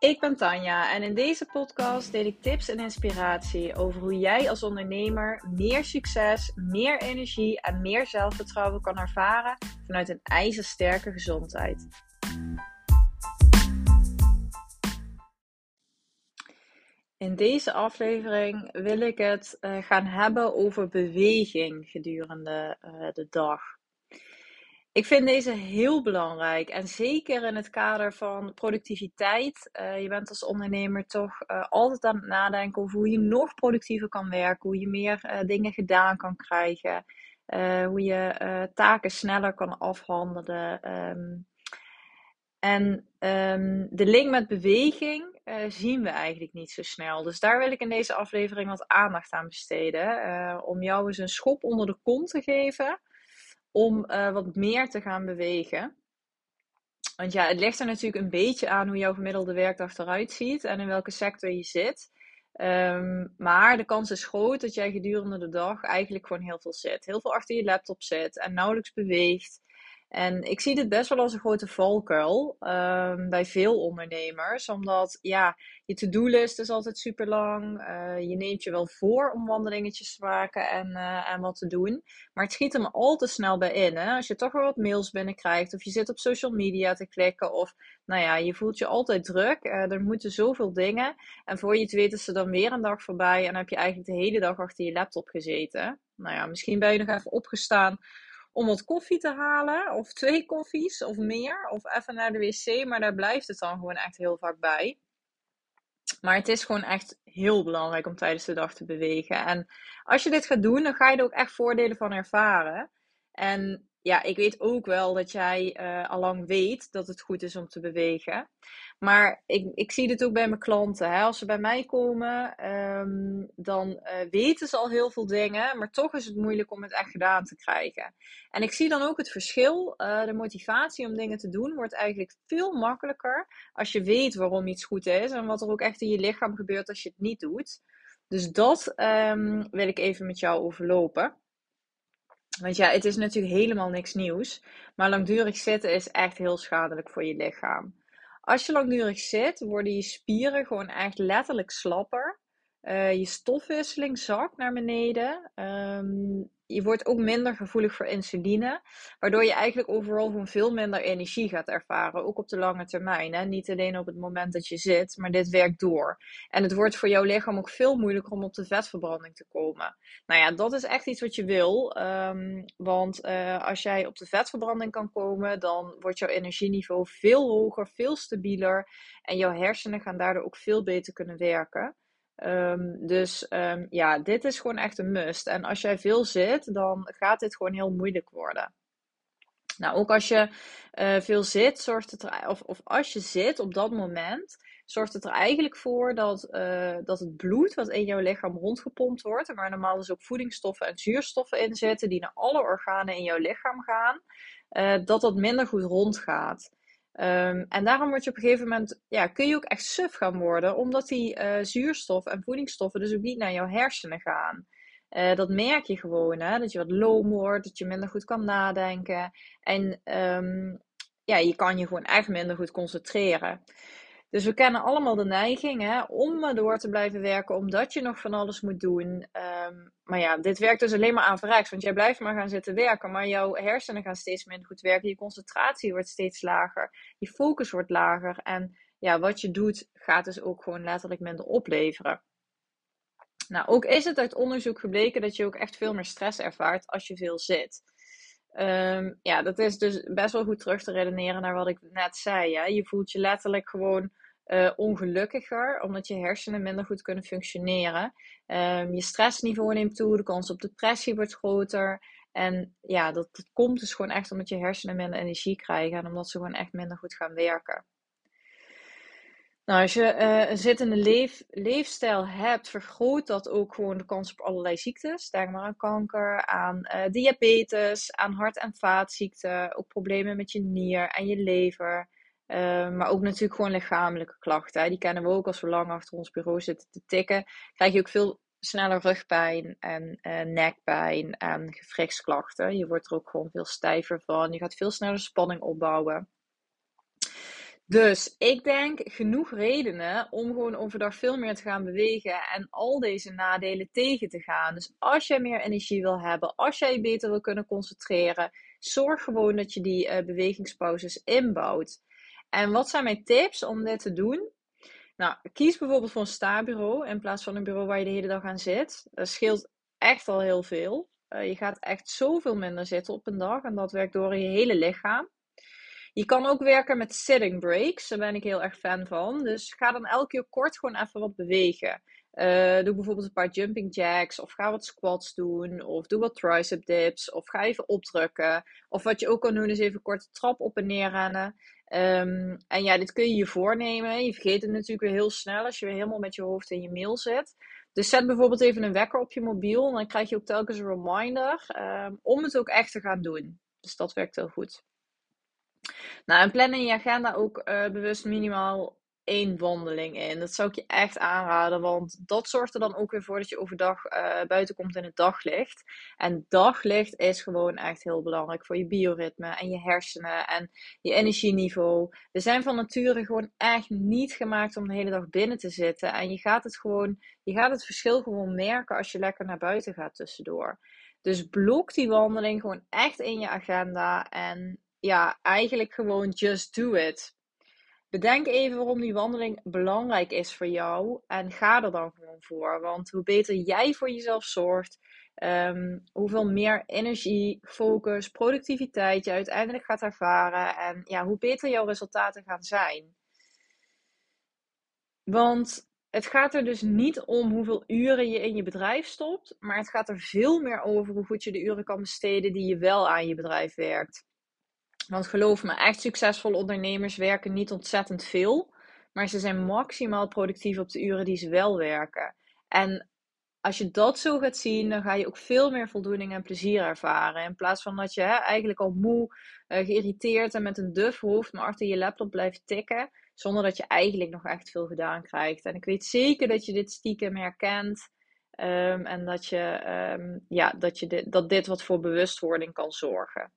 Ik ben Tanja en in deze podcast deel ik tips en inspiratie over hoe jij als ondernemer meer succes, meer energie en meer zelfvertrouwen kan ervaren vanuit een ijzersterke gezondheid. In deze aflevering wil ik het uh, gaan hebben over beweging gedurende uh, de dag. Ik vind deze heel belangrijk en zeker in het kader van productiviteit. Uh, je bent als ondernemer toch altijd aan het nadenken over hoe je nog productiever kan werken, hoe je meer dingen gedaan kan krijgen, hoe je taken sneller kan afhandelen. Um, en um, de link met beweging zien we eigenlijk niet zo snel. Dus daar wil ik in deze aflevering wat aandacht aan besteden. Om jou eens een schop onder de kont te geven. Om uh, wat meer te gaan bewegen. Want ja, het ligt er natuurlijk een beetje aan hoe jouw gemiddelde werkdag eruit ziet. En in welke sector je zit. Um, maar de kans is groot dat jij gedurende de dag eigenlijk gewoon heel veel zit. Heel veel achter je laptop zit en nauwelijks beweegt. En ik zie dit best wel als een grote valkuil um, bij veel ondernemers. Omdat ja, je to-do-list is altijd super lang. Uh, je neemt je wel voor om wandelingetjes te maken en, uh, en wat te doen. Maar het schiet me al te snel bij in. Als je toch weer wat mails binnenkrijgt. Of je zit op social media te klikken. Of nou ja, je voelt je altijd druk. Uh, er moeten zoveel dingen. En voor je het weet is er dan weer een dag voorbij. En heb je eigenlijk de hele dag achter je laptop gezeten. Nou ja, misschien ben je nog even opgestaan om wat koffie te halen. Of twee koffies of meer. Of even naar de wc. Maar daar blijft het dan gewoon echt heel vaak bij. Maar het is gewoon echt heel belangrijk om tijdens de dag te bewegen. En als je dit gaat doen, dan ga je er ook echt voordelen van ervaren. En ja, ik weet ook wel dat jij uh, allang weet dat het goed is om te bewegen. Maar ik, ik zie dit ook bij mijn klanten. Hè. Als ze bij mij komen, um, dan uh, weten ze al heel veel dingen. Maar toch is het moeilijk om het echt gedaan te krijgen. En ik zie dan ook het verschil. Uh, de motivatie om dingen te doen wordt eigenlijk veel makkelijker. Als je weet waarom iets goed is. En wat er ook echt in je lichaam gebeurt als je het niet doet. Dus dat um, wil ik even met jou overlopen. Want ja, het is natuurlijk helemaal niks nieuws. Maar langdurig zitten is echt heel schadelijk voor je lichaam. Als je langdurig zit, worden je spieren gewoon echt letterlijk slapper. Uh, je stofwisseling zakt naar beneden. Um, je wordt ook minder gevoelig voor insuline. Waardoor je eigenlijk overal veel minder energie gaat ervaren. Ook op de lange termijn. Hè? Niet alleen op het moment dat je zit, maar dit werkt door. En het wordt voor jouw lichaam ook veel moeilijker om op de vetverbranding te komen. Nou ja, dat is echt iets wat je wil. Um, want uh, als jij op de vetverbranding kan komen, dan wordt jouw energieniveau veel hoger, veel stabieler. En jouw hersenen gaan daardoor ook veel beter kunnen werken. Um, dus um, ja, dit is gewoon echt een must. En als jij veel zit, dan gaat dit gewoon heel moeilijk worden. Nou, ook als je uh, veel zit, zorgt het er, of, of als je zit op dat moment, zorgt het er eigenlijk voor dat, uh, dat het bloed wat in jouw lichaam rondgepompt wordt, waar normaal dus ook voedingsstoffen en zuurstoffen in zitten, die naar alle organen in jouw lichaam gaan, uh, dat dat minder goed rondgaat. Um, en daarom word je op een gegeven moment, ja, kun je ook echt suf gaan worden, omdat die uh, zuurstof en voedingsstoffen dus ook niet naar jouw hersenen gaan. Uh, dat merk je gewoon, hè? dat je wat loom wordt, dat je minder goed kan nadenken. En um, ja, je kan je gewoon echt minder goed concentreren. Dus we kennen allemaal de neiging hè, om door te blijven werken, omdat je nog van alles moet doen. Um, maar ja, dit werkt dus alleen maar averechts, want jij blijft maar gaan zitten werken, maar jouw hersenen gaan steeds minder goed werken, je concentratie wordt steeds lager, je focus wordt lager en ja, wat je doet gaat dus ook gewoon letterlijk minder opleveren. Nou, ook is het uit onderzoek gebleken dat je ook echt veel meer stress ervaart als je veel zit. Um, ja, dat is dus best wel goed terug te redeneren naar wat ik net zei. Hè? Je voelt je letterlijk gewoon uh, ongelukkiger, omdat je hersenen minder goed kunnen functioneren. Um, je stressniveau neemt toe, de kans op depressie wordt groter. En ja, dat komt dus gewoon echt omdat je hersenen minder energie krijgen en omdat ze gewoon echt minder goed gaan werken. Nou, als je uh, een zittende leef, leefstijl hebt, vergroot dat ook gewoon de kans op allerlei ziektes. Denk maar aan kanker, aan uh, diabetes, aan hart- en vaatziekten, ook problemen met je nier en je lever. Uh, maar ook natuurlijk gewoon lichamelijke klachten. Hè. Die kennen we ook als we lang achter ons bureau zitten te tikken. Krijg je ook veel sneller rugpijn en nekpijn en gewrichtsklachten. Je wordt er ook gewoon veel stijver van. Je gaat veel sneller spanning opbouwen. Dus ik denk genoeg redenen om gewoon overdag veel meer te gaan bewegen en al deze nadelen tegen te gaan. Dus als jij meer energie wil hebben, als jij je beter wil kunnen concentreren, zorg gewoon dat je die uh, bewegingspauzes inbouwt. En wat zijn mijn tips om dit te doen? Nou, kies bijvoorbeeld voor een sta-bureau in plaats van een bureau waar je de hele dag aan zit. Dat scheelt echt al heel veel. Uh, je gaat echt zoveel minder zitten op een dag en dat werkt door je hele lichaam. Je kan ook werken met sitting breaks. Daar ben ik heel erg fan van. Dus ga dan elke keer kort gewoon even wat bewegen. Uh, doe bijvoorbeeld een paar jumping jacks. Of ga wat squats doen. Of doe wat tricep dips. Of ga even opdrukken. Of wat je ook kan doen is even kort de trap op en neer rennen. Um, en ja, dit kun je je voornemen. Je vergeet het natuurlijk weer heel snel als je weer helemaal met je hoofd in je mail zit. Dus zet bijvoorbeeld even een wekker op je mobiel. En dan krijg je ook telkens een reminder um, om het ook echt te gaan doen. Dus dat werkt heel goed. Nou, en plan in je agenda ook uh, bewust minimaal één wandeling in. Dat zou ik je echt aanraden, want dat zorgt er dan ook weer voor dat je overdag uh, buiten komt in het daglicht. En daglicht is gewoon echt heel belangrijk voor je bioritme en je hersenen en je energieniveau. We zijn van nature gewoon echt niet gemaakt om de hele dag binnen te zitten. En je gaat het gewoon, je gaat het verschil gewoon merken als je lekker naar buiten gaat tussendoor. Dus blok die wandeling gewoon echt in je agenda en ja, eigenlijk gewoon just do it. Bedenk even waarom die wandeling belangrijk is voor jou en ga er dan gewoon voor. Want hoe beter jij voor jezelf zorgt, um, hoeveel meer energie, focus, productiviteit je uiteindelijk gaat ervaren en ja, hoe beter jouw resultaten gaan zijn. Want het gaat er dus niet om hoeveel uren je in je bedrijf stopt, maar het gaat er veel meer over hoe goed je de uren kan besteden die je wel aan je bedrijf werkt. Want geloof me, echt succesvolle ondernemers werken niet ontzettend veel. Maar ze zijn maximaal productief op de uren die ze wel werken. En als je dat zo gaat zien, dan ga je ook veel meer voldoening en plezier ervaren. In plaats van dat je hè, eigenlijk al moe, uh, geïrriteerd en met een duf hoofd maar achter je laptop blijft tikken. Zonder dat je eigenlijk nog echt veel gedaan krijgt. En ik weet zeker dat je dit stiekem herkent. Um, en dat, je, um, ja, dat, je dat dit wat voor bewustwording kan zorgen.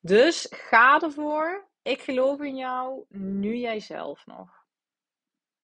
Dus ga ervoor. Ik geloof in jou. Nu jij zelf nog.